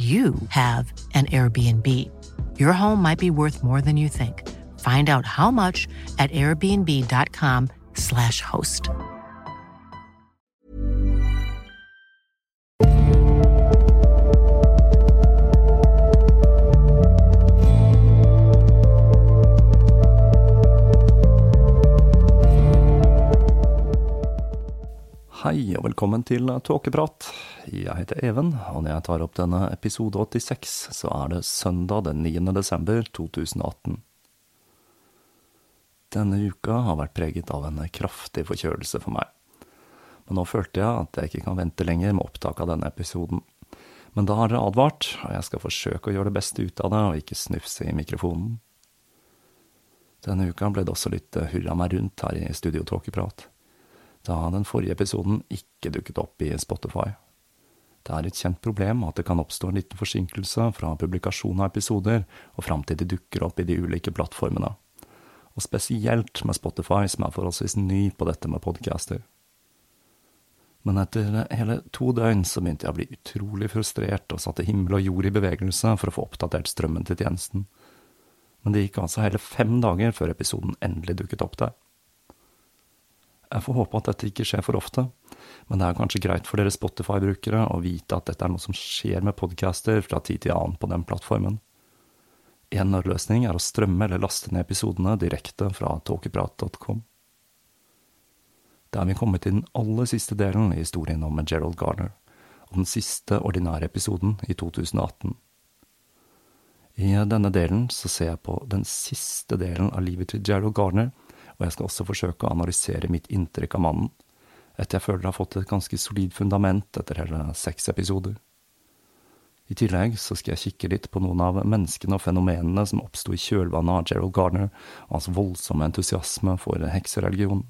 you have an Airbnb. Your home might be worth more than you think. Find out how much at airbnb.com/slash host. Hei og velkommen til Tåkeprat. Jeg heter Even, og når jeg tar opp denne episode 86, så er det søndag den 9. desember 2018. Denne uka har vært preget av en kraftig forkjølelse for meg. Men nå følte jeg at jeg ikke kan vente lenger med opptak av denne episoden. Men da har dere advart, og jeg skal forsøke å gjøre det beste ut av det og ikke snufse i mikrofonen. Denne uka ble det også litt hurra meg rundt her i Studio Tåkeprat da den forrige episoden ikke dukket opp i Spotify. Det er et kjent problem at det kan oppstå en liten forsinkelse fra publikasjon av episoder og fram til de dukker opp i de ulike plattformene, og spesielt med Spotify, som er forholdsvis ny på dette med podcaster. Men etter hele to døgn så begynte jeg å bli utrolig frustrert og satte himmel og jord i bevegelse for å få oppdatert strømmen til tjenesten. Men det gikk altså hele fem dager før episoden endelig dukket opp der. Jeg får håpe at dette ikke skjer for ofte, men det er kanskje greit for dere Spotify-brukere å vite at dette er noe som skjer med podcaster fra tid til annen på den plattformen. En nødløsning er å strømme eller laste ned episodene direkte fra tåkeprat.com. Da er vi kommet til den aller siste delen i historien om Gerald Garner, og den siste ordinære episoden i 2018. I denne delen så ser jeg på den siste delen av livet til Gerald Garner, og jeg skal også forsøke å analysere mitt inntrykk av mannen, etter jeg føler jeg har fått et ganske solid fundament etter hele seks episoder. I tillegg så skal jeg kikke litt på noen av menneskene og fenomenene som oppsto i kjølvannet av Gerald Gardner og hans voldsomme entusiasme for heksereligion.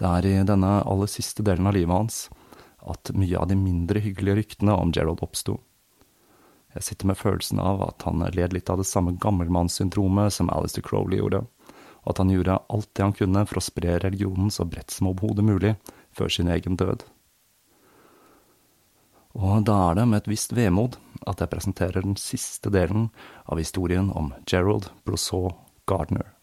Det er i denne aller siste delen av livet hans at mye av de mindre hyggelige ryktene om Gerald oppsto. Jeg sitter med følelsen av at han led litt av det samme gammelmannssyndromet som Alistair Crowley gjorde og at han gjorde alt det han kunne for å spre religionen så bredt som overhodet mulig før sin egen død. Og da er det med et visst vemod at jeg presenterer den siste delen av historien om Gerald Brousseau Gardner.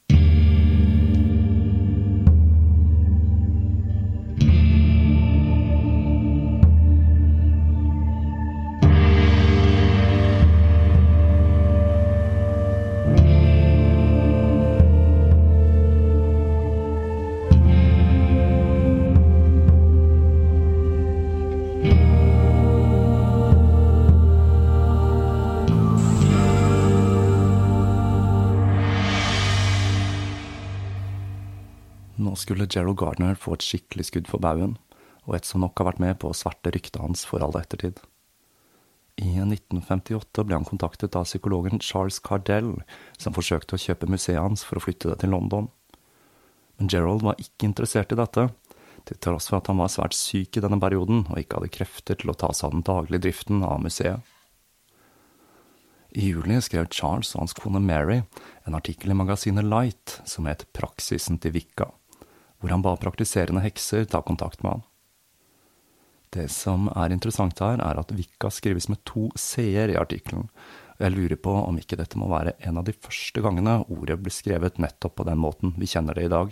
Skulle Gerald Gardner få et skikkelig skudd for baugen, og et som nok har vært med på å sverte ryktet hans for all ettertid. I 1958 ble han kontaktet av psykologen Charles Cardell, som forsøkte å kjøpe museet hans for å flytte det til London. Men Gerald var ikke interessert i dette, til tross for at han var svært syk i denne perioden og ikke hadde krefter til å ta seg av den daglige driften av museet. I juli skrev Charles og hans kone Mary en artikkel i magasinet Light som het Praksisen til Vikka hvor han ba praktiserende hekser ta kontakt med han. Det som er interessant her, er at Vikka skrives med to c-er i artikkelen, og jeg lurer på om ikke dette må være en av de første gangene ordet blir skrevet nettopp på den måten vi kjenner det i dag.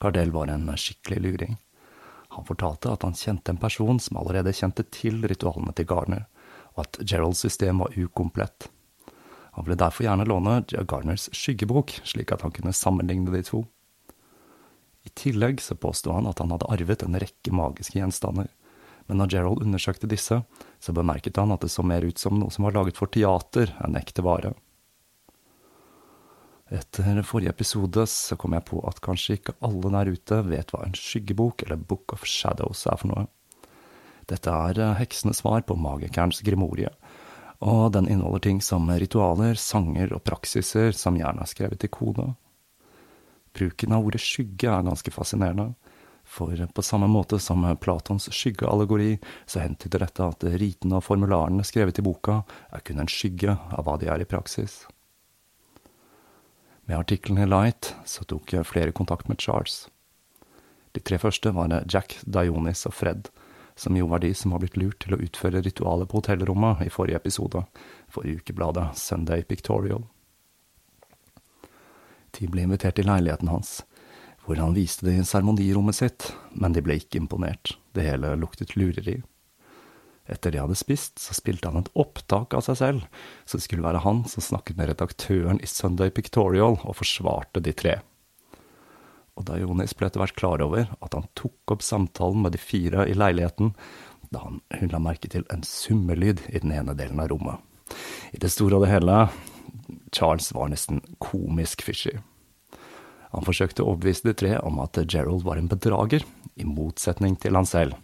Gardell var en skikkelig luring. Han fortalte at han kjente en person som allerede kjente til ritualene til Garner, og at Geralds system var ukomplett. Han ville derfor gjerne låne Garners skyggebok, slik at han kunne sammenligne de to. I tillegg så påsto han at han hadde arvet en rekke magiske gjenstander, men når Gerald undersøkte disse, så bemerket han at det så mer ut som noe som var laget for teater enn ekte vare. Etter forrige episode så kom jeg på at kanskje ikke alle der ute vet hva en skyggebok eller Book of Shadows er for noe. Dette er eh, heksenes svar på magikerens grimorie, og den inneholder ting som ritualer, sanger og praksiser som gjerne er skrevet i kode. Bruken av ordet skygge er ganske fascinerende, for på samme måte som Platons skyggeallegori, så hentyder dette at ritene og formularene skrevet i boka er kun en skygge av hva de er i praksis. Med artikkelen i Light så tok jeg flere kontakt med Charles. De tre første var Jack, Dionis og Fred, som jo var de som var blitt lurt til å utføre ritualet på hotellrommet i forrige episode, for ukebladet Sunday Pictorial. De ble invitert til leiligheten hans, hvor han viste det i seremonirommet sitt, men de ble ikke imponert, det hele luktet lureri. Etter de hadde spist, så spilte han et opptak av seg selv, så det skulle være han som snakket med redaktøren i Sunday Pictorial og forsvarte de tre. Og da Jonis ble etter hvert klar over at han tok opp samtalen med de fire i leiligheten, da han, hun la merke til en summelyd i den ene delen av rommet. I det store og det hele, Charles var nesten komisk fishy. Han forsøkte å overbevise de tre om at Gerald var en bedrager, i motsetning til han selv.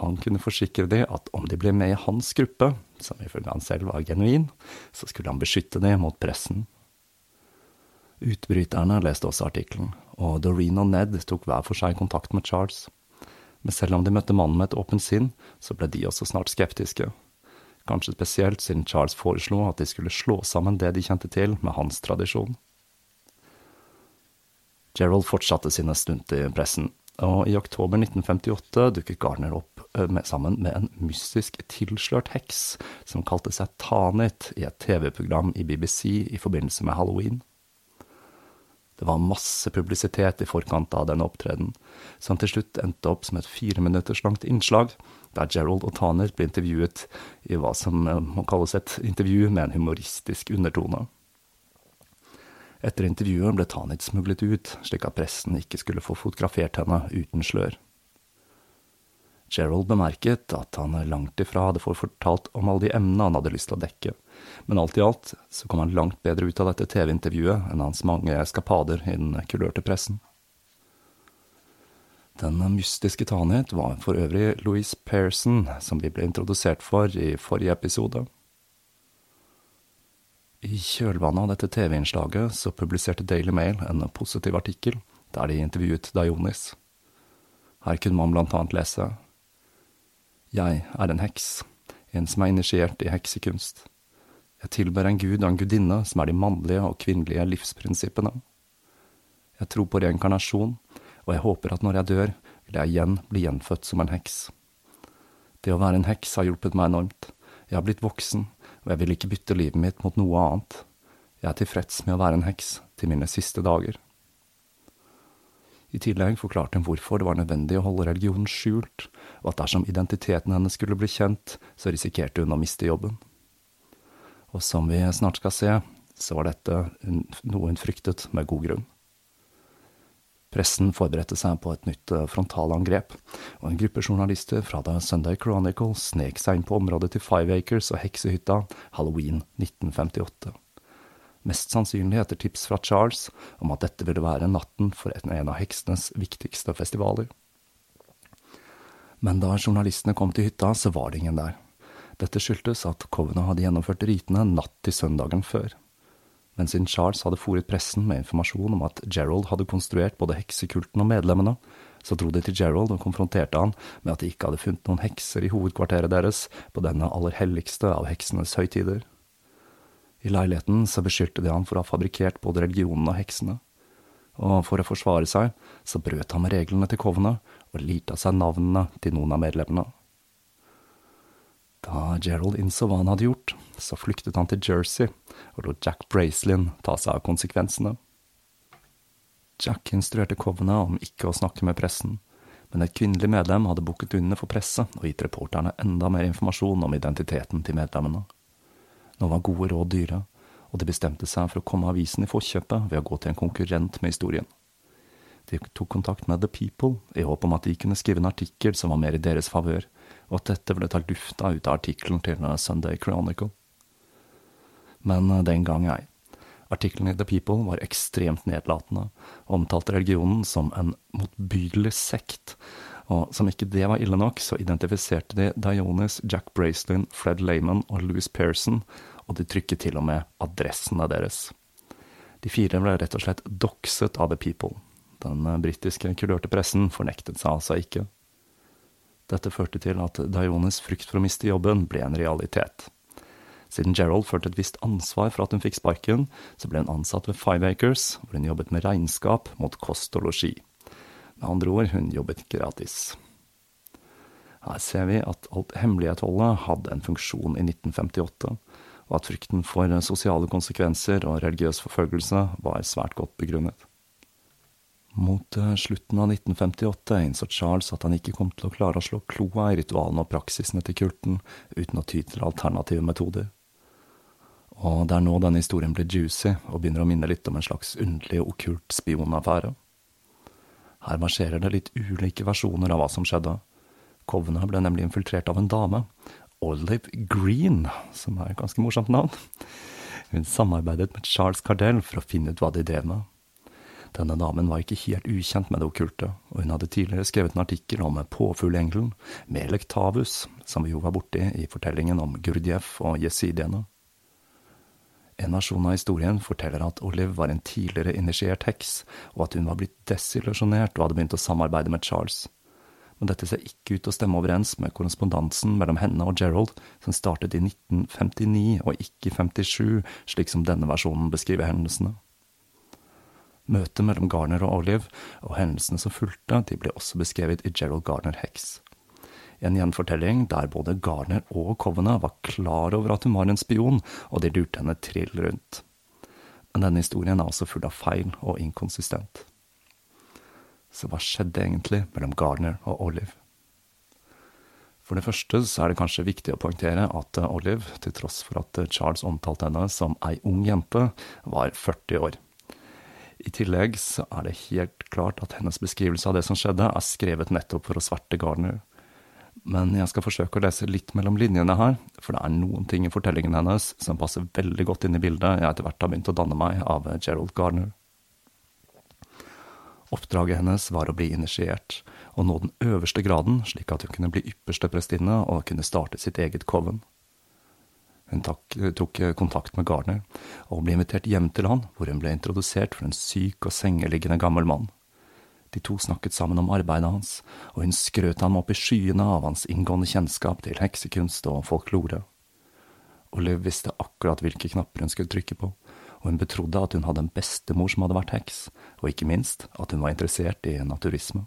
Han kunne forsikre de at om de ble med i hans gruppe, som ifølge han selv var genuin, så skulle han beskytte de mot pressen. Utbryterne leste også artikkelen, og Doreen og Ned tok hver for seg kontakt med Charles. Men selv om de møtte mannen med et åpent sinn, så ble de også snart skeptiske. Kanskje spesielt siden Charles foreslo at de skulle slå sammen det de kjente til, med hans tradisjon. Gerald fortsatte sine stunt i pressen, og i oktober 1958 dukket Garner opp eh, med, sammen med en mystisk tilslørt heks som kalte seg Tanit i et TV-program i BBC i forbindelse med halloween. Det var masse publisitet i forkant av denne opptreden, som til slutt endte opp som et fireminutters langt innslag, der Gerald og Tanit ble intervjuet i hva som eh, må kalles et intervju med en humoristisk undertone. Etter intervjuet ble Tanit smuglet ut, slik at pressen ikke skulle få fotografert henne uten slør. Gerald bemerket at han langt ifra hadde fortalt om alle de emnene han hadde lyst til å dekke, men alt i alt så kom han langt bedre ut av dette TV-intervjuet enn hans mange eskapader i den kulørte pressen. Den mystiske Tanit var for øvrig Louise Pearson, som vi ble introdusert for i forrige episode. I kjølvannet av dette TV-innslaget så publiserte Daily Mail en positiv artikkel der de intervjuet Dionis. Her kunne man blant annet lese Jeg er en heks, en som er initiert i heksekunst. Jeg tilber en gud og en gudinne som er de mannlige og kvinnelige livsprinsippene. Jeg tror på reinkarnasjon, og jeg håper at når jeg dør, vil jeg igjen bli gjenfødt som en heks. Det å være en heks har hjulpet meg enormt. Jeg har blitt voksen, og jeg vil ikke bytte livet mitt mot noe annet. Jeg er tilfreds med å være en heks til mine siste dager. I tillegg forklarte hun hvorfor det var nødvendig å holde religionen skjult, og at dersom identiteten hennes skulle bli kjent, så risikerte hun å miste jobben. Og som vi snart skal se, så var dette noe hun fryktet med god grunn. Pressen forberedte seg på et nytt eh, frontalangrep, og en gruppe journalister fra The Sunday Chronicle snek seg inn på området til Five Acres og heksehytta halloween 1958. Mest sannsynlig etter tips fra Charles om at dette ville være natten for en av heksenes viktigste festivaler. Men da journalistene kom til hytta, så var det ingen der. Dette skyldtes at Covenant hadde gjennomført ritene natt til søndagen før men siden Charles hadde fòret pressen med informasjon om at Gerald hadde konstruert både heksekulten og medlemmene, så dro de til Gerald og konfronterte han med at de ikke hadde funnet noen hekser i hovedkvarteret deres på denne aller helligste av heksenes høytider. I leiligheten så beskyldte de han for å ha fabrikkert både religionen og heksene, og for å forsvare seg så brøt han reglene til Kovene og lirte av seg navnene til noen av medlemmene. Da Gerald innså hva han hadde gjort, så flyktet han til Jersey og lot Jack Bracelin ta seg av konsekvensene. Jack instruerte Covenant om ikke å snakke med pressen, men et kvinnelig medlem hadde bukket under for presse og gitt reporterne enda mer informasjon om identiteten til medlemmene. Nå var gode råd dyre, og de bestemte seg for å komme avisen i forkjøpet ved å gå til en konkurrent med historien. De tok kontakt med The People i håp om at de kunne skrive en artikkel som var mer i deres favør, og at dette ble tatt lufta ut av artikkelen til Sunday Chronicle. Men eh, den gang ei. Artikkelen i The People var ekstremt nedlatende, og omtalte religionen som en motbydelig sekt, og som ikke det var ille nok, så identifiserte de Dionis, Jack Bracelin, Fred Lehman og Louis Pearson, og de trykket til og med adressene deres. De fire ble rett og slett doxet av The People. Den eh, britiske kulørte pressen fornektet seg altså ikke. Dette førte til at Dionis frykt for å miste jobben ble en realitet. Siden Gerald følte et visst ansvar for at hun fikk sparken, så ble hun ansatt ved Five Acres, hvor hun jobbet med regnskap mot kost og losji. Med andre ord, hun jobbet gratis. Her ser vi at alt hemmelighetholdet hadde en funksjon i 1958, og at frykten for sosiale konsekvenser og religiøs forfølgelse var svært godt begrunnet. Mot eh, slutten av 1958 innså Charles at han ikke kom til å klare å slå kloa i ritualene og praksisene til kulten uten å ty til alternative metoder. Og det er nå denne historien blir juicy og begynner å minne litt om en slags underlig okkult spionaffære. Her marsjerer det litt ulike versjoner av hva som skjedde. Kovene ble nemlig infiltrert av en dame, Olive Green, som er et ganske morsomt navn. Hun samarbeidet med Charles Cardell for å finne ut hva de drev med. Denne damen var ikke helt ukjent med det okkulte, og hun hadde tidligere skrevet en artikkel om påfuglengelen, Melek Tavus, som vi jo var borti i fortellingen om Gurdjieff og jesidiene. En versjon av historien forteller at Olive var en tidligere initiert heks, og at hun var blitt desillusjonert og hadde begynt å samarbeide med Charles. Men dette ser ikke ut til å stemme overens med korrespondansen mellom henne og Gerald, som startet i 1959 og ikke 57, slik som denne versjonen beskriver hendelsene. Møtet mellom Garner og Olive, og hendelsene som fulgte, de ble også beskrevet i Gerald Garner Hex en gjenfortelling der både Garner og Covena var klar over at hun var en spion, og de lurte henne trill rundt. Men denne historien er også full av feil og inkonsistent. Så hva skjedde egentlig mellom Garner og Olive? For det første så er det kanskje viktig å poengtere at Olive, til tross for at Charles omtalte henne som ei ung jente, var 40 år. I tillegg så er det helt klart at hennes beskrivelse av det som skjedde, er skrevet nettopp for å sverte Garner, men jeg skal forsøke å lese litt mellom linjene her, for det er noen ting i fortellingen hennes som passer veldig godt inn i bildet jeg etter hvert har begynt å danne meg av Gerald Garner. Oppdraget hennes var å bli initiert, og nå den øverste graden, slik at hun kunne bli ypperste prestinne og kunne starte sitt eget coven. Hun tok, tok kontakt med Garner, og ble invitert hjem til han, hvor hun ble introdusert for en syk og sengeliggende gammel mann. De to snakket sammen om arbeidet hans, og hun skrøt ham opp i skyene av hans inngående kjennskap til heksekunst og folklore. Olive visste akkurat hvilke knapper hun skulle trykke på, og hun betrodde at hun hadde en bestemor som hadde vært heks, og ikke minst at hun var interessert i naturisme.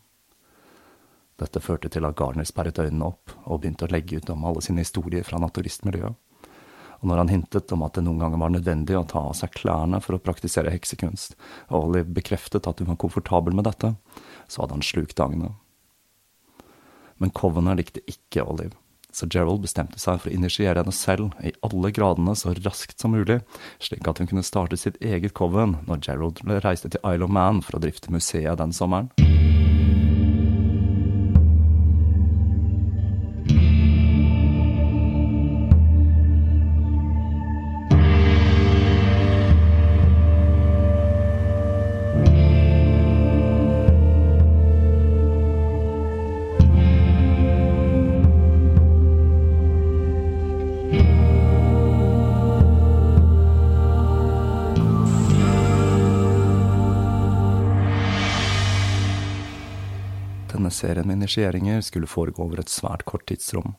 Dette førte til at Garner sperret øynene opp og begynte å legge ut om alle sine historier fra naturistmiljøet og når han hintet om at det noen ganger var nødvendig å ta av seg klærne for å praktisere heksekunst, og Olive bekreftet at hun var komfortabel med dette, så hadde han slukt dagene. Men Covener likte ikke Olive, så Gerald bestemte seg for å initiere henne selv i alle gradene så raskt som mulig, slik at hun kunne starte sitt eget coven når Gerald reiste til Isle of Man for å drifte museet den sommeren. Serien initieringer skulle foregå over et svært kort tidsrom.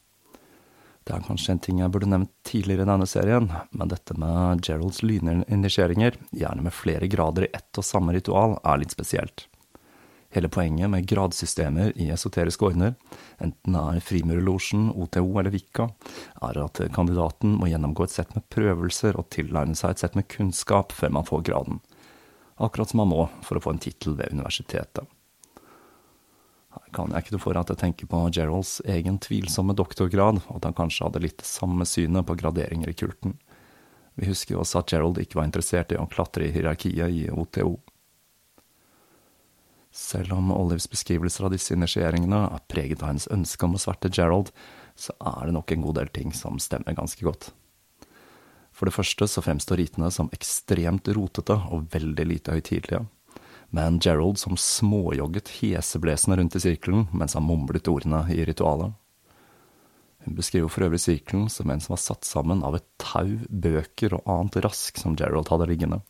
Det er kanskje en ting jeg burde nevnt tidligere i denne serien, men dette med Geralds lyninitieringer, gjerne med flere grader i ett og samme ritual, er litt spesielt. Hele poenget med gradsystemer i esoteriske ordner, enten det er Frimurerlosjen, OTO eller Vika, er at kandidaten må gjennomgå et sett med prøvelser og tilegne seg et sett med kunnskap før man får graden. Akkurat som man må for å få en tittel ved universitetet kan jeg ikke noe for at jeg tenker på Geralds egen tvilsomme doktorgrad, og at han kanskje hadde litt samme synet på graderinger i kulten. Vi husker også at Gerald ikke var interessert i å klatre i hierarkiet i OTO. Selv om Olives beskrivelser av disse initieringene er preget av hennes ønske om å sverte Gerald, så er det nok en god del ting som stemmer ganske godt. For det første så fremstår ritene som ekstremt rotete og veldig lite høytidelige, med en Gerald som småjogget heseblesende rundt i sirkelen mens han mumlet ordene i ritualet. Hun beskriver for øvrig sirkelen som en som var satt sammen av et tau, bøker og annet rask som Gerald hadde liggende,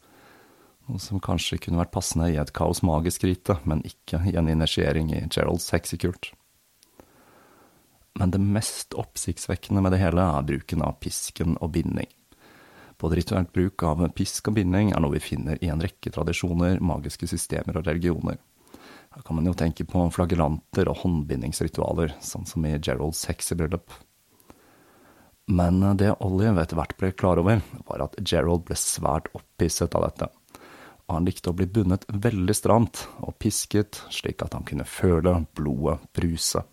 noe som kanskje kunne vært passende i et kaos magisk rite, men ikke i en initiering i Geralds heksekult. Men det mest oppsiktsvekkende med det hele er bruken av pisken og binding. Både rituelt bruk av pisk og binding er noe vi finner i en rekke tradisjoner, magiske systemer og religioner. Her kan man jo tenke på flagellanter og håndbindingsritualer, sånn som i Geralds heksebryllup. Men det Olive etter hvert ble klar over, var at Gerald ble svært opphisset av dette. Og han likte å bli bundet veldig stramt og pisket, slik at han kunne føle blodet bruse.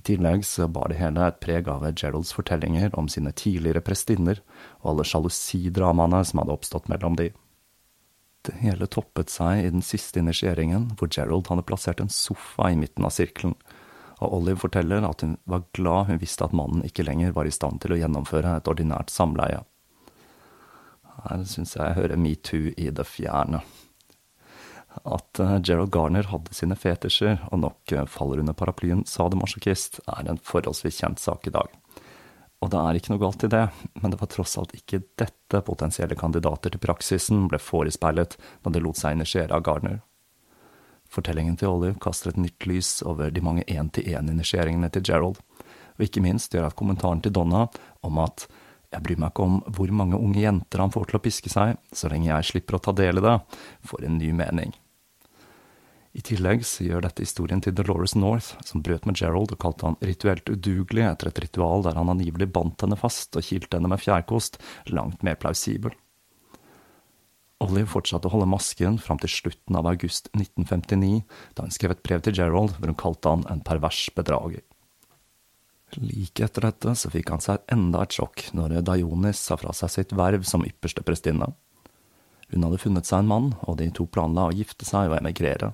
I tillegg så bar det hele et preg av Geralds fortellinger om sine tidligere prestinner og alle sjalusidramaene som hadde oppstått mellom de. Det hele toppet seg i den siste initieringen, hvor Gerald hadde plassert en sofa i midten av sirkelen, og Olive forteller at hun var glad hun visste at mannen ikke lenger var i stand til å gjennomføre et ordinært samleie. Her syns jeg jeg hører metoo i det fjerne. At uh, Gerald Garner hadde sine fetisjer og nok uh, faller under paraplyen sadomasochist, er en forholdsvis kjent sak i dag. Og det er ikke noe galt i det, men det var tross alt ikke dette potensielle kandidater til praksisen ble forespeilet da de lot seg initiere av Garner. Fortellingen til Olive kaster et nytt lys over de mange én-til-én-initieringene til Gerald, og ikke minst gjør at kommentaren til Donna om at jeg bryr meg ikke om hvor mange unge jenter han får til å piske seg, så lenge jeg slipper å ta del i det, får en ny mening. I tillegg så gjør dette historien til Dolores North, som brøt med Gerald og kalte han rituelt udugelig etter et ritual der han angivelig bandt henne fast og kilte henne med fjærkost, langt mer plausibel. Olive fortsatte å holde masken fram til slutten av august 1959, da hun skrev et brev til Gerald hvor hun kalte han en pervers bedrager. Like etter dette så fikk han seg enda et sjokk når Dionis sa fra seg sitt verv som ypperste prestinne. Hun hadde funnet seg en mann, og de to planla å gifte seg og emigrere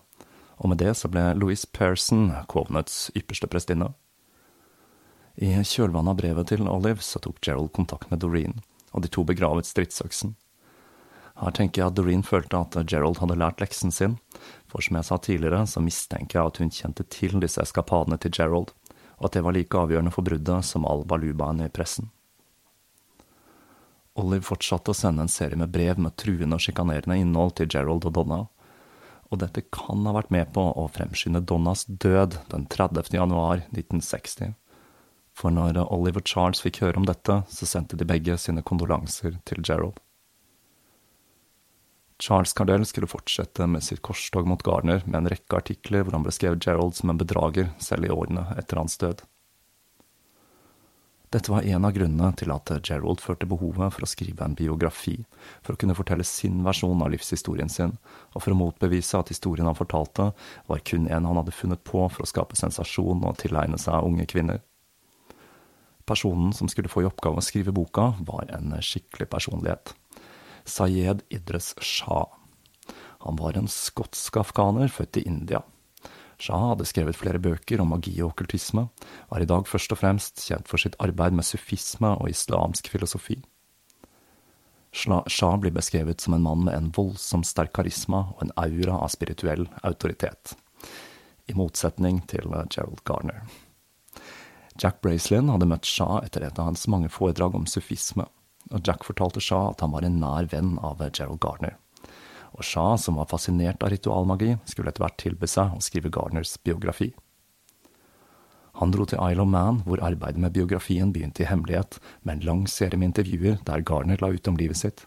og med det så ble Louise Pearson Covenets ypperste prestinne. I kjølvannet av brevet til Olive så tok Gerald kontakt med Doreen, og de to begravet stridsøksen. Her tenker jeg at Doreen følte at Gerald hadde lært leksen sin, for som jeg sa tidligere, så mistenker jeg at hun kjente til disse eskapadene til Gerald, og at det var like avgjørende for bruddet som all balubaen i pressen. Olive fortsatte å sende en serie med brev med truende og sjikanerende innhold til Gerald og Donna, og dette kan ha vært med på å fremskynde Donnas død den 30. januar 1960. For når Olive og Charles fikk høre om dette, så sendte de begge sine kondolanser til Gerald. Charles Cardell skulle fortsette med sitt korstog mot Garner med en rekke artikler hvor han beskrev Gerald som en bedrager, selv i årene etter hans død. Dette var en av grunnene til at Gerald følte behovet for å skrive en biografi, for å kunne fortelle sin versjon av livshistorien sin, og for å motbevise at historien han fortalte, var kun en han hadde funnet på for å skape sensasjon og tilegne seg unge kvinner. Personen som skulle få i oppgave å skrive boka, var en skikkelig personlighet. Sayed Idres Shah. Han var en skotsk afghaner født i India. Shah hadde skrevet flere bøker om magi og okkultisme, og er i dag først og fremst kjent for sitt arbeid med sufisme og islamsk filosofi. Shah blir beskrevet som en mann med en voldsomt sterk karisma og en aura av spirituell autoritet, i motsetning til eh, Gerald Garner. Jack Bracelin hadde møtt Shah etter et av hans mange foredrag om sufisme, og Jack fortalte Shah at han var en nær venn av Gerald Garner og Shah, som var fascinert av ritualmagi, skulle etter hvert tilby seg å skrive Garners biografi. Han dro til Isle of Man, hvor arbeidet med biografien begynte i hemmelighet, med en lang serie med intervjuer der Garner la ut om livet sitt.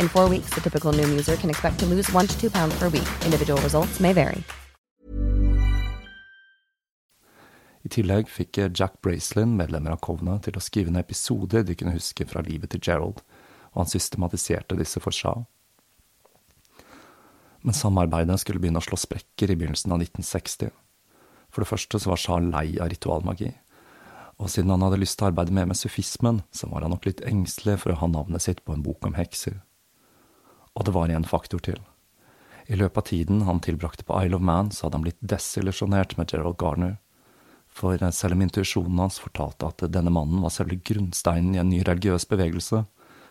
In four weeks, the typical new user can expect to lose one to two pounds per week. Individual results may vary. I tillegg fikk Jack Bracelin medlemmer av Kovna til å skrive ned episoder de kunne huske fra livet til Gerald, og han systematiserte disse for Shah. Men samarbeidet skulle begynne å slå sprekker i begynnelsen av 1960. For det første så var Shah lei av ritualmagi, og siden han hadde lyst til å arbeide mer med sufismen, så var han nok litt engstelig for å ha navnet sitt på en bok om hekser. Og det var en faktor til. I løpet av tiden han tilbrakte på Isle of Man, så hadde han blitt desillusjonert med Gerald Garner, for selv om intuisjonen hans fortalte at denne mannen var selve grunnsteinen i en ny religiøs bevegelse,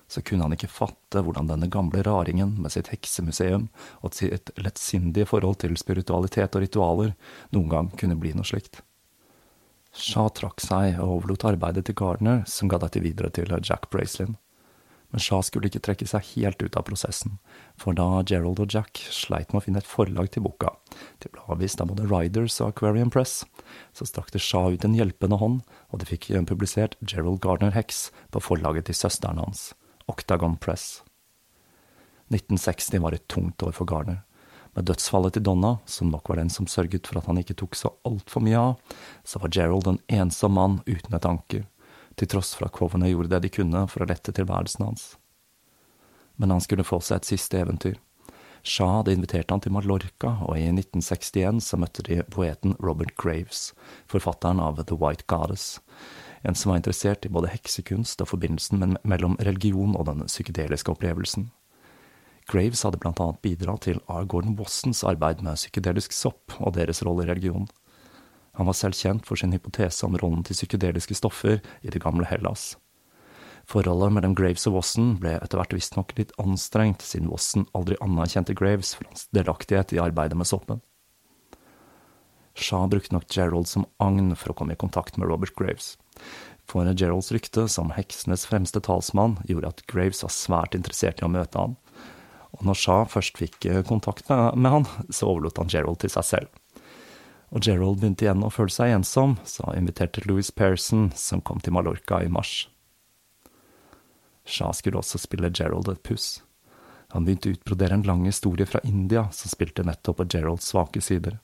så kunne han ikke fatte hvordan denne gamle raringen med sitt heksemuseum og sitt lettsindige forhold til spiritualitet og ritualer noen gang kunne bli noe slikt. Shah trakk seg og overlot arbeidet til Gardner, som ga dette videre til Jack Bracelin. Men Shah skulle ikke trekke seg helt ut av prosessen, for da Gerald og Jack sleit med å finne et forlag til boka, til ble avvist av både Riders og Aquarium Press, så strakte Shah ut en hjelpende hånd, og de fikk publisert Gerald Gardner Hex på forlaget til søsteren hans, Octagon Press. 1960 var et tungt år for Gardner. Med dødsfallet til Donna, som nok var den som sørget for at han ikke tok så altfor mye av, så var Gerald en ensom mann uten et anker til tross for at Coveney gjorde det de kunne for å lette tilværelsen hans. Men han skulle få seg et siste eventyr. Shah hadde invitert han til Mallorca, og i 1961 så møtte de poeten Robert Graves, forfatteren av The White Goddess, en som var interessert i både heksekunst og forbindelsen mellom religion og den psykedeliske opplevelsen. Graves hadde blant annet bidratt til R. Gordon Wassons arbeid med psykedelisk sopp og deres rolle i religion. Han var selv kjent for sin hypotese om rollen til psykedeliske stoffer i det gamle Hellas. Forholdet mellom Graves og Wasson ble etter hvert visstnok litt anstrengt, siden Wasson aldri anerkjente Graves for hans delaktighet i arbeidet med soppen. Shah brukte nok Gerald som agn for å komme i kontakt med Robert Graves. For Geralds rykte som heksenes fremste talsmann gjorde at Graves var svært interessert i å møte han. Og når Shah først fikk kontakt med han, så overlot han Gerald til seg selv og Gerald begynte igjen å føle seg ensom, så han inviterte Louis Pearson, som kom til Mallorca i mars. Shah skulle også spille Gerald et puss. Han begynte å utbrodere en lang historie fra India som spilte nettopp på Geralds svake sider.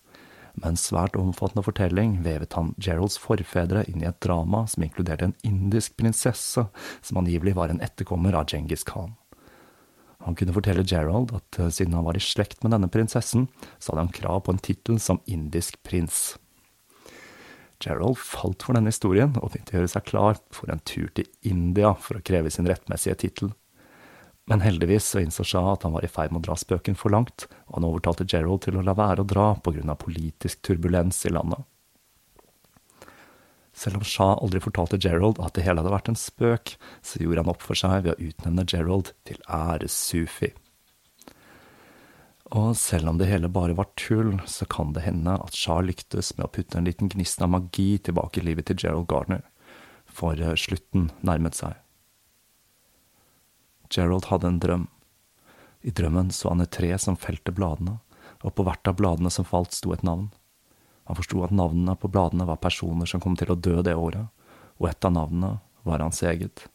Med en svært omfattende fortelling vevet han Geralds forfedre inn i et drama som inkluderte en indisk prinsesse som angivelig var en etterkommer av Djengis Khan. Han kunne fortelle Gerald at eh, siden han var i slekt med denne prinsessen, så hadde han krav på en tittel som indisk prins. Gerald falt for denne historien og begynte å gjøre seg klar for en tur til India for å kreve sin rettmessige tittel. Men heldigvis så innså Shah at han var i ferd med å dra spøken for langt, og han overtalte Gerald til å la være å dra av politisk turbulens i landet. Selv om Shah aldri fortalte Gerald at det hele hadde vært en spøk, så gjorde han opp for seg ved å utnevne Gerald til æressufi. Og selv om det hele bare var tull, så kan det hende at Shah lyktes med å putte en liten gnist av magi tilbake i livet til Gerald Gardner, for slutten nærmet seg. Gerald hadde en drøm. I drømmen så han et tre som felte bladene, og på hvert av bladene som falt, sto et navn. Han forsto at navnene på bladene var personer som kom til å dø det året, og et av navnene var hans eget.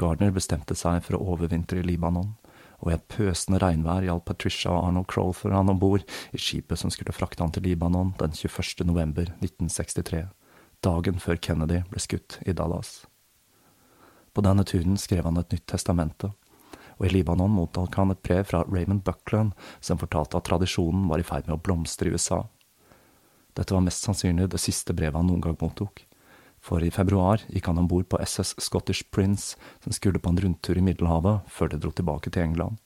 Gardner bestemte seg for å overvintre i Libanon, og i et pøsende regnvær hjalp Patricia og Arnold Crowther han om bord i skipet som skulle frakte han til Libanon den 21. november 1963, dagen før Kennedy ble skutt i Dallas. På denne turen skrev han et nytt testamente, og i Libanon mottok han et brev fra Raymond Buckland som fortalte at tradisjonen var i ferd med å blomstre i USA. Dette var mest sannsynlig det siste brevet han noen gang mottok, for i februar gikk han om bord på SS Scottish Prince, som skulle på en rundtur i Middelhavet før det dro tilbake til England.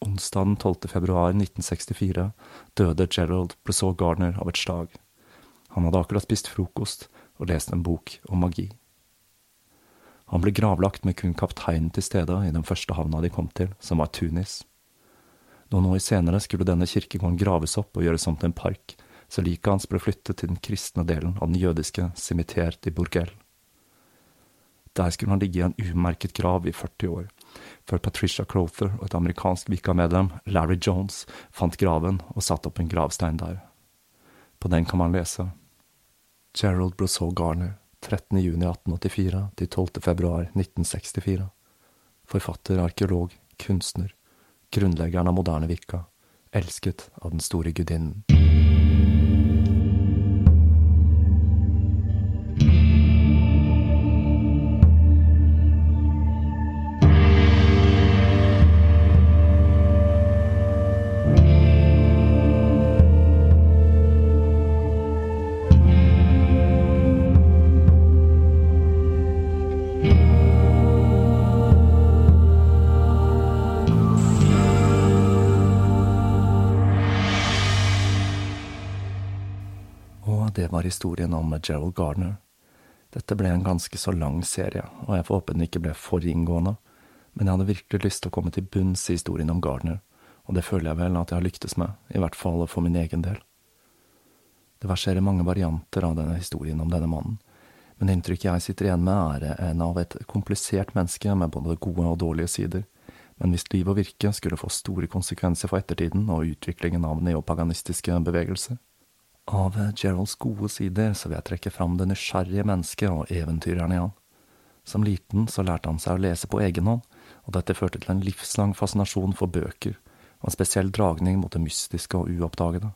Onsdag den 12. februar 1964 døde Gerald Bresau Gardner av et slag. Han hadde akkurat spist frokost og lest en bok om magi. Han ble gravlagt med kun kapteinen til stede i den første havna de kom til, som var Tunis. Noen år senere skulle denne kirkegården graves opp og gjøres om til en park, så liket hans ble flyttet til den kristne delen av den jødiske Cimetière de Bourgel. Der skulle han ligge i en umerket grav i 40 år, før Patricia Crowther og et amerikansk Vika-medlem, Larry Jones, fant graven og satte opp en gravstein der. På den kan man lese Gerald Brosseau Garner, 13. juni 1884 til 12. februar 1964. Forfatter, arkeolog, kunstner, grunnleggeren av moderne Vika, elsket av den store gudinnen. Var historien om Gerald Gardner. Dette ble en ganske så lang serie, og jeg får håpe den ikke ble for inngående, men jeg hadde virkelig lyst til å komme til bunns i historien om Gardner, og det føler jeg vel at jeg har lyktes med, i hvert fall for min egen del. Det verserer mange varianter av denne historien om denne mannen, men inntrykket jeg sitter igjen med, er en av et komplisert menneske med både gode og dårlige sider, men hvis liv og virke skulle få store konsekvenser for ettertiden og utviklingen av neopaganistiske bevegelser. Av Geralds gode sider så vil jeg trekke fram det nysgjerrige mennesket og eventyreren i han. Som liten så lærte han seg å lese på egen hånd, og dette førte til en livslang fascinasjon for bøker, og en spesiell dragning mot det mystiske og uoppdagede.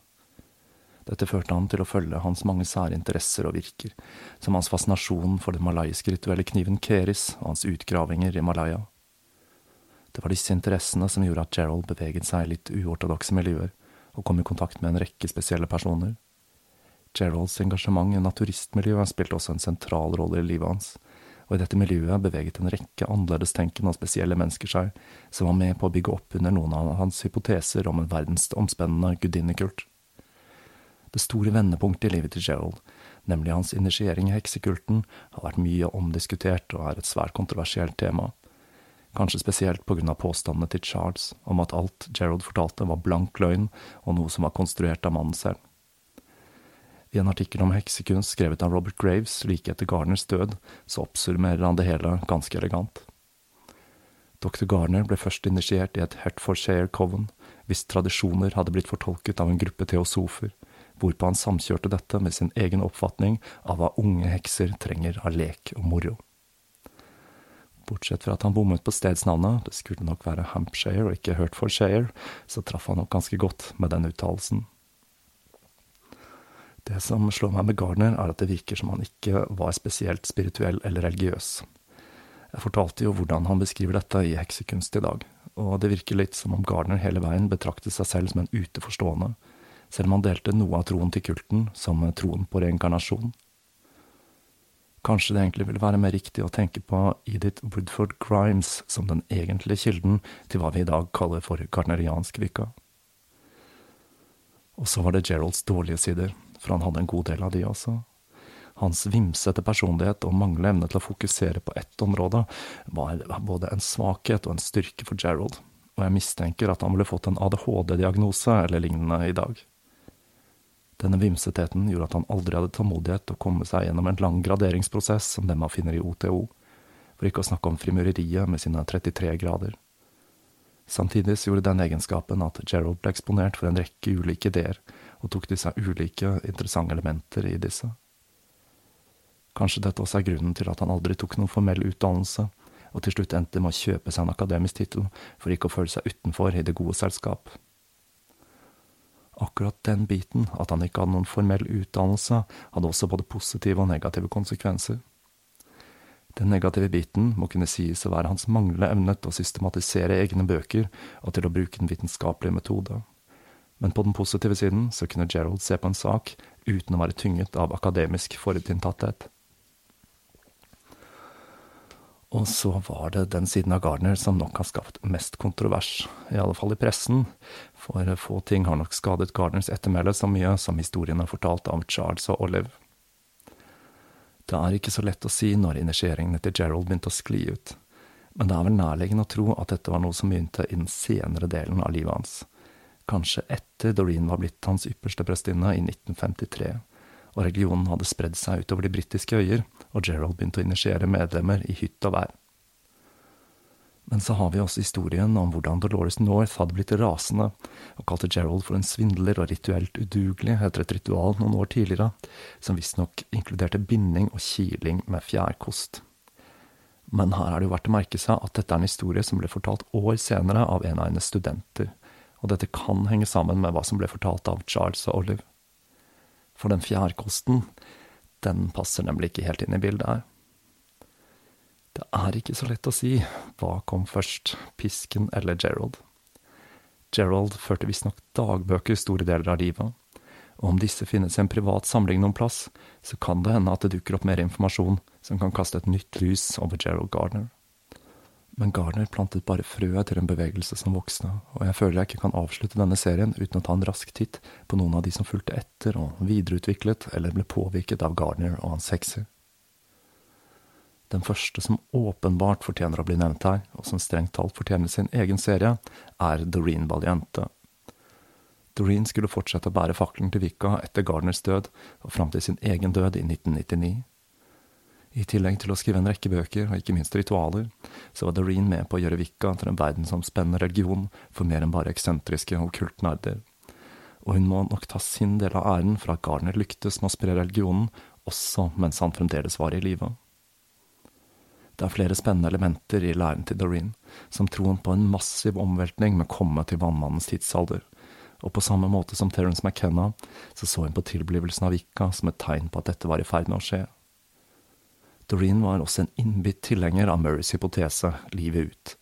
Dette førte han til å følge hans mange sære interesser og virker, som hans fascinasjon for den malayiske rituelle kniven keris og hans utgravinger i Malaya. Det var disse interessene som gjorde at Gerald beveget seg i litt uortodokse miljøer, og kom i kontakt med en rekke spesielle personer. Geralds engasjement i naturistmiljøet spilte også en sentral rolle i livet hans, og i dette miljøet beveget en rekke annerledestenkende og spesielle mennesker seg, som var med på å bygge opp under noen av hans hypoteser om en verdensomspennende gudinnekult. Det store vendepunktet i livet til Gerald, nemlig hans initiering i heksekulten, har vært mye omdiskutert og er et svært kontroversielt tema, kanskje spesielt på grunn av påstandene til Charles om at alt Gerald fortalte var blank løgn og noe som var konstruert av mannen selv. I en artikkel om heksekunst skrevet av Robert Graves like etter Garners død, så oppsummerer han det hele ganske elegant. Dr. Garner ble først initiert i et Hertfordshire Coven, hvis tradisjoner hadde blitt fortolket av en gruppe teosofer, hvorpå han samkjørte dette med sin egen oppfatning av hva unge hekser trenger av lek og moro. Bortsett fra at han bommet på stedsnavnet, det skulle nok være Hampshire og ikke Hertfordshire, så traff han nok ganske godt med den uttalelsen. Det som slår meg med Gardner, er at det virker som han ikke var spesielt spirituell eller religiøs. Jeg fortalte jo hvordan han beskriver dette i Heksekunst i dag, og det virker litt som om Gardner hele veien betraktet seg selv som en uteforstående, selv om han delte noe av troen til kulten, som troen på reinkarnasjon. Kanskje det egentlig ville være mer riktig å tenke på Edith Woodford Grimes som den egentlige kilden til hva vi i dag kaller for gardneriansk vika. Og så var det Geralds dårlige sider, for han hadde en god del av de også. Hans vimsete personlighet og manglende evne til å fokusere på ett område var både en svakhet og en styrke for Gerald, og jeg mistenker at han ville fått en ADHD-diagnose eller lignende i dag. Denne vimsetheten gjorde at han aldri hadde tålmodighet til å komme seg gjennom en lang graderingsprosess som den man finner i OTO, for ikke å snakke om frimureriet med sine 33 grader. Samtidig gjorde den egenskapen at Gerald ble eksponert for en rekke ulike ideer, og tok til seg ulike interessante elementer i disse. Kanskje dette også er grunnen til at han aldri tok noen formell utdannelse, og til slutt endte med å kjøpe seg en akademisk tittel for ikke å føle seg utenfor i det gode selskap. Akkurat den biten, at han ikke hadde noen formell utdannelse, hadde også både positive og negative konsekvenser. Den negative biten må kunne sies å være hans manglende evne til å systematisere egne bøker og til å bruke den vitenskapelige metode. Men på den positive siden så kunne Gerald se på en sak uten å være tynget av akademisk forutinntatthet. Og så var det den siden av Gardner som nok har skapt mest kontrovers, i alle fall i pressen, for få ting har nok skadet Gardners ettermæle så mye som historien har fortalt av Charles og Olive. Det er ikke så lett å si når initieringene til Gerald begynte å skli ut, men det er vel nærliggende å tro at dette var noe som begynte i den senere delen av livet hans, kanskje etter Doreen var blitt hans ypperste prestinne i 1953 og religionen hadde spredd seg utover de britiske øyer, og Gerald begynte å initiere medlemmer i hytt og vær. Men så har vi også historien om hvordan Dolores North hadde blitt rasende, og kalte Gerald for en svindler og rituelt udugelig etter et ritual noen år tidligere, som visstnok inkluderte binding og kiling med fjærkost. Men her er det jo verdt å merke seg at dette er en historie som ble fortalt år senere av en av hennes studenter, og dette kan henge sammen med hva som ble fortalt av Charles og Olive. For den fjærkosten, den passer nemlig ikke helt inn i bildet her. Det er ikke så lett å si hva kom først, pisken eller Gerald. Gerald førte visstnok dagbøker store deler av livet, og om disse finnes i en privat samling noen plass, så kan det hende at det dukker opp mer informasjon som kan kaste et nytt lys over Gerald Gardner. Men Garner plantet bare frøet til en bevegelse som voksne, og jeg føler jeg ikke kan avslutte denne serien uten å ta en rask titt på noen av de som fulgte etter og videreutviklet eller ble påvirket av Garner og hans hekser. Den første som åpenbart fortjener å bli nevnt her, og som strengt talt fortjener sin egen serie, er Doreen Valiente. Doreen skulle fortsette å bære fakkelen til Vika etter Gardners død og fram til sin egen død i 1999. I tillegg til å skrive en rekke bøker, og ikke minst ritualer, så var Doreen med på å gjøre Wicca til en verdensomspennende religion for mer enn bare eksentriske og kultnerder. Og hun må nok ta sin del av æren for at Garner lyktes med å spre religionen, også mens han fremdeles var i live. Det er flere spennende elementer i læren til Doreen, som troen på en massiv omveltning med komme til vannmannens tidsalder, og på samme måte som Terence McKenna, så så hun på tilblivelsen av Vika som et tegn på at dette var i ferd med å skje. Doreen var også en innbitt tilhenger av Murrays hypotese livet ut,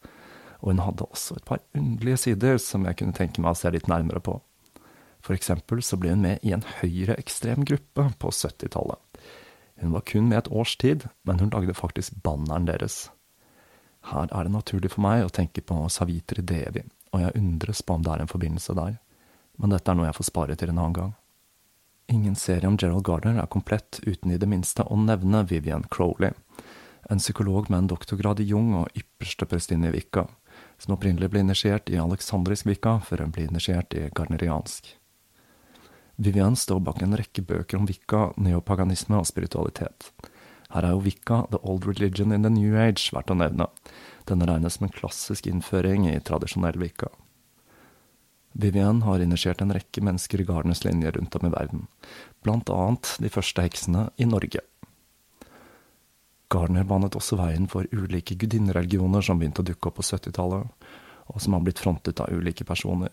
og hun hadde også et par underlige sider som jeg kunne tenke meg å se litt nærmere på. For eksempel så ble hun med i en høyreekstrem gruppe på 70-tallet. Hun var kun med et års tid, men hun lagde faktisk banneren deres. Her er det naturlig for meg å tenke på Savitri Devi, og jeg undres på om det er en forbindelse der, men dette er noe jeg får spare til en annen gang. Ingen serie om Gerald Gardner er komplett uten i det minste å nevne Vivian Crowley, en psykolog med en doktorgrad i Jung og ypperste prestinne i Vika, som opprinnelig ble initiert i alexandrisk Vika før hun ble initiert i garneriansk. Vivian står bak en rekke bøker om Vika, neopaganisme og spiritualitet. Her er jo Vika, the old religion in the new age, verdt å nevne. Denne regnes som en klassisk innføring i tradisjonell Vika. Vivian har initiert en rekke mennesker i Gardners linje rundt om i verden, blant annet de første heksene i Norge. Gardner banet også veien for ulike gudinnereligioner som begynte å dukke opp på 70-tallet, og som har blitt frontet av ulike personer,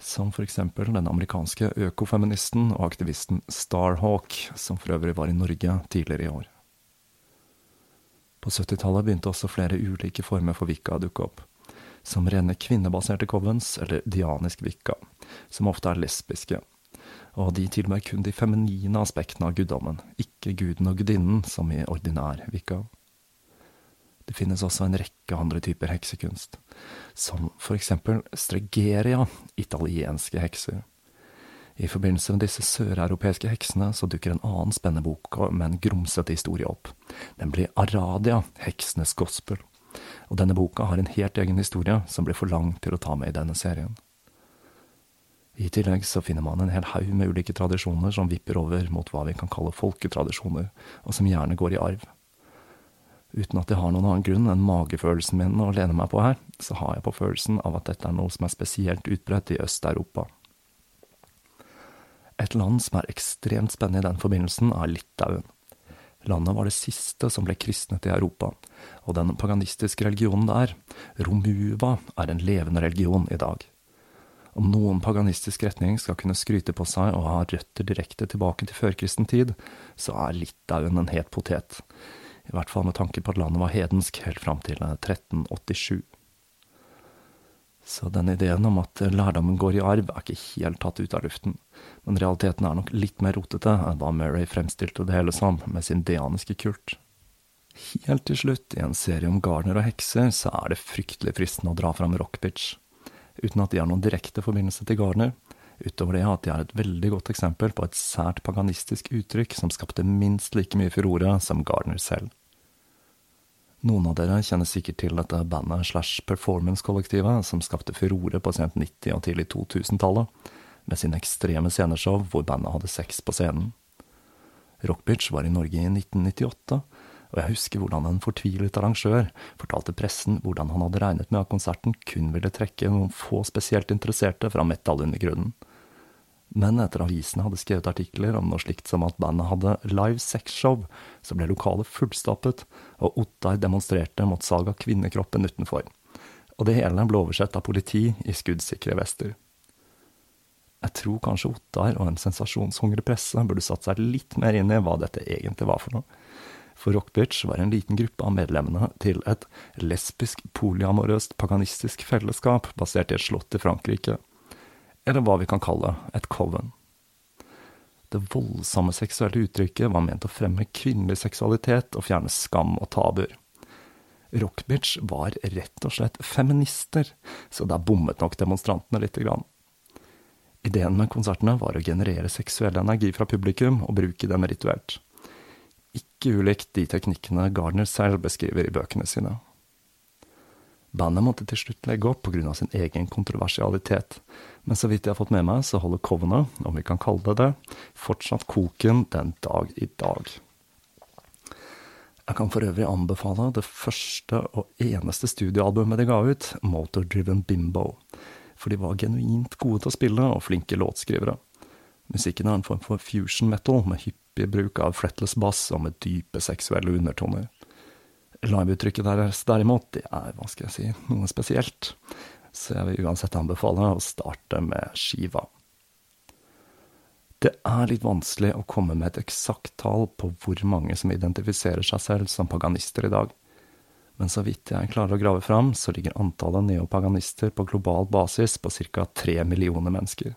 som eksempel den amerikanske økofeministen og aktivisten Starhawk, som for øvrig var i Norge tidligere i år. På 70-tallet begynte også flere ulike former for vikka å dukke opp som rene kvinnebaserte covens, eller dianisk vikka, som ofte er lesbiske. Og de tilber kun de feminine aspektene av guddommen, ikke guden og gudinnen, som i ordinær vikka. Det finnes også en rekke andre typer heksekunst, som for eksempel stregeria, italienske hekser. I forbindelse med disse søreuropeiske heksene så dukker en annen spennende bok med en grumsete historie opp, nemlig Aradia, heksenes gospel og denne boka har en helt egen historie som blir for lang til å ta med i denne serien. I tillegg så finner man en hel haug med ulike tradisjoner som vipper over mot hva vi kan kalle folketradisjoner, og som gjerne går i arv. Uten at jeg har noen annen grunn enn magefølelsen min å lene meg på her, så har jeg på følelsen av at dette er noe som er spesielt utbredt i Øst-Europa. Et land som er ekstremt spennende i den forbindelsen, er Litauen. Landet var det siste som ble kristnet i Europa, og den paganistiske religionen der, romuva, er en levende religion i dag. Om noen paganistisk retning skal kunne skryte på seg og ha røtter direkte tilbake til førkristen tid, så er Litauen en het potet i hvert fall med tanke på at landet var hedensk helt fram til 1387. Så den ideen om at lærdommen går i arv, er ikke helt tatt ut av luften, men realiteten er nok litt mer rotete enn hva Murray fremstilte det hele som, med sin deaniske kult. Helt til slutt, i en serie om garner og hekser, så er det fryktelig fristende å dra fram Rockbitch, uten at de har noen direkte forbindelse til Garner, utover det at de er et veldig godt eksempel på et sært paganistisk uttrykk som skapte minst like mye furore som Gardner selv. Noen av dere kjenner sikkert til dette bandet slash performance-kollektivet som skapte furore på sent 90- og tidlig 2000-tallet, med sine ekstreme sceneshow hvor bandet hadde sex på scenen. Rockbitch var i Norge i 1998, og jeg husker hvordan en fortvilet arrangør fortalte pressen hvordan han hadde regnet med at konserten kun ville trekke noen få spesielt interesserte fra metallundergrunnen. Men etter avisene hadde skrevet artikler om noe slikt som at bandet hadde live sexshow, så ble lokalet fullstappet, og Ottar demonstrerte mot salg av kvinnekroppen utenfor. Og det hele ble oversett av politi i skuddsikre vester. Jeg tror kanskje Ottar og en sensasjonshungrig presse burde satt seg litt mer inn i hva dette egentlig var for noe. For Rockbitch var en liten gruppe av medlemmene til et lesbisk, polyamorøst, paganistisk fellesskap basert i et slott i Frankrike eller hva vi kan kalle et coven. Det voldsomme seksuelle uttrykket var ment å fremme kvinnelig seksualitet og fjerne skam og tabuer. Rockbitch var rett og slett feminister, så der bommet nok demonstrantene lite grann. Ideen med konsertene var å generere seksuell energi fra publikum og bruke den rituelt. Ikke ulikt de teknikkene Gardner selv beskriver i bøkene sine. Bandet måtte til slutt legge opp pga. sin egen kontroversialitet, men så vidt jeg har fått med meg, så holder Covenant, om vi kan kalle det det, fortsatt koken den dag i dag. Jeg kan for øvrig anbefale det første og eneste studioalbumet de ga ut, Motor Driven Bimbo, for de var genuint gode til å spille og flinke låtskrivere. Musikken er en form for fusion metal, med hyppig bruk av fretless bass og med dype seksuelle undertoner. Liveuttrykket deres derimot, det er, hva skal jeg si, noe spesielt, så jeg vil uansett anbefale å starte med skiva. Det er litt vanskelig å komme med et eksakt tall på hvor mange som identifiserer seg selv som paganister i dag, men så vidt jeg klarer å grave fram, så ligger antallet neopaganister på global basis på ca. tre millioner mennesker.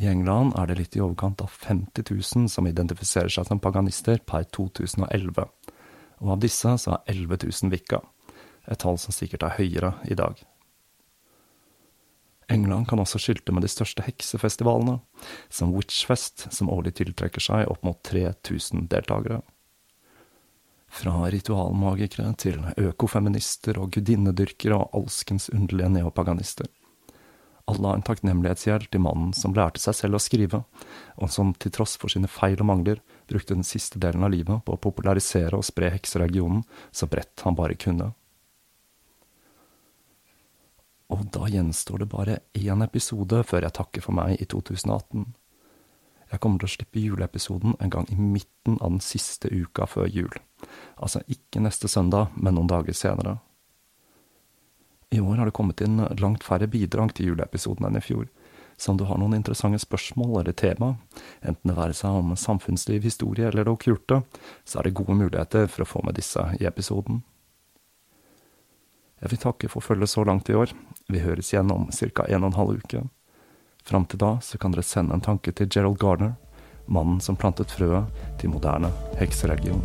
I England er det litt i overkant av 50 000 som identifiserer seg som paganister per 2011 og av disse så er 11 000 vikka, et tall som sikkert er høyere i dag. England kan også skilte med de største heksefestivalene, som Witchfest, som årlig tiltrekker seg opp mot 3000 deltakere. Fra ritualmagikere til økofeminister og gudinnedyrkere og alskens underlige neopaganister. Alle har en takknemlighetsgjeld til mannen som lærte seg selv å skrive, og som til tross for sine feil og mangler brukte den siste delen av livet på å popularisere og spre hekseregionen så bredt han bare kunne. Og da gjenstår det bare én episode før jeg takker for meg i 2018. Jeg kommer til å slippe juleepisoden en gang i midten av den siste uka før jul. Altså ikke neste søndag, men noen dager senere. I år har det kommet inn langt færre bidrag til juleepisoden enn i fjor, så om du har noen interessante spørsmål eller tema, enten det være seg om samfunnsliv, historie eller det okkulte, så er det gode muligheter for å få med disse i episoden. Jeg vil takke for følget så langt i år. Vi høres igjen om ca. en og en halv uke. Fram til da så kan dere sende en tanke til Gerald Garner, mannen som plantet frøet til moderne heksereligion.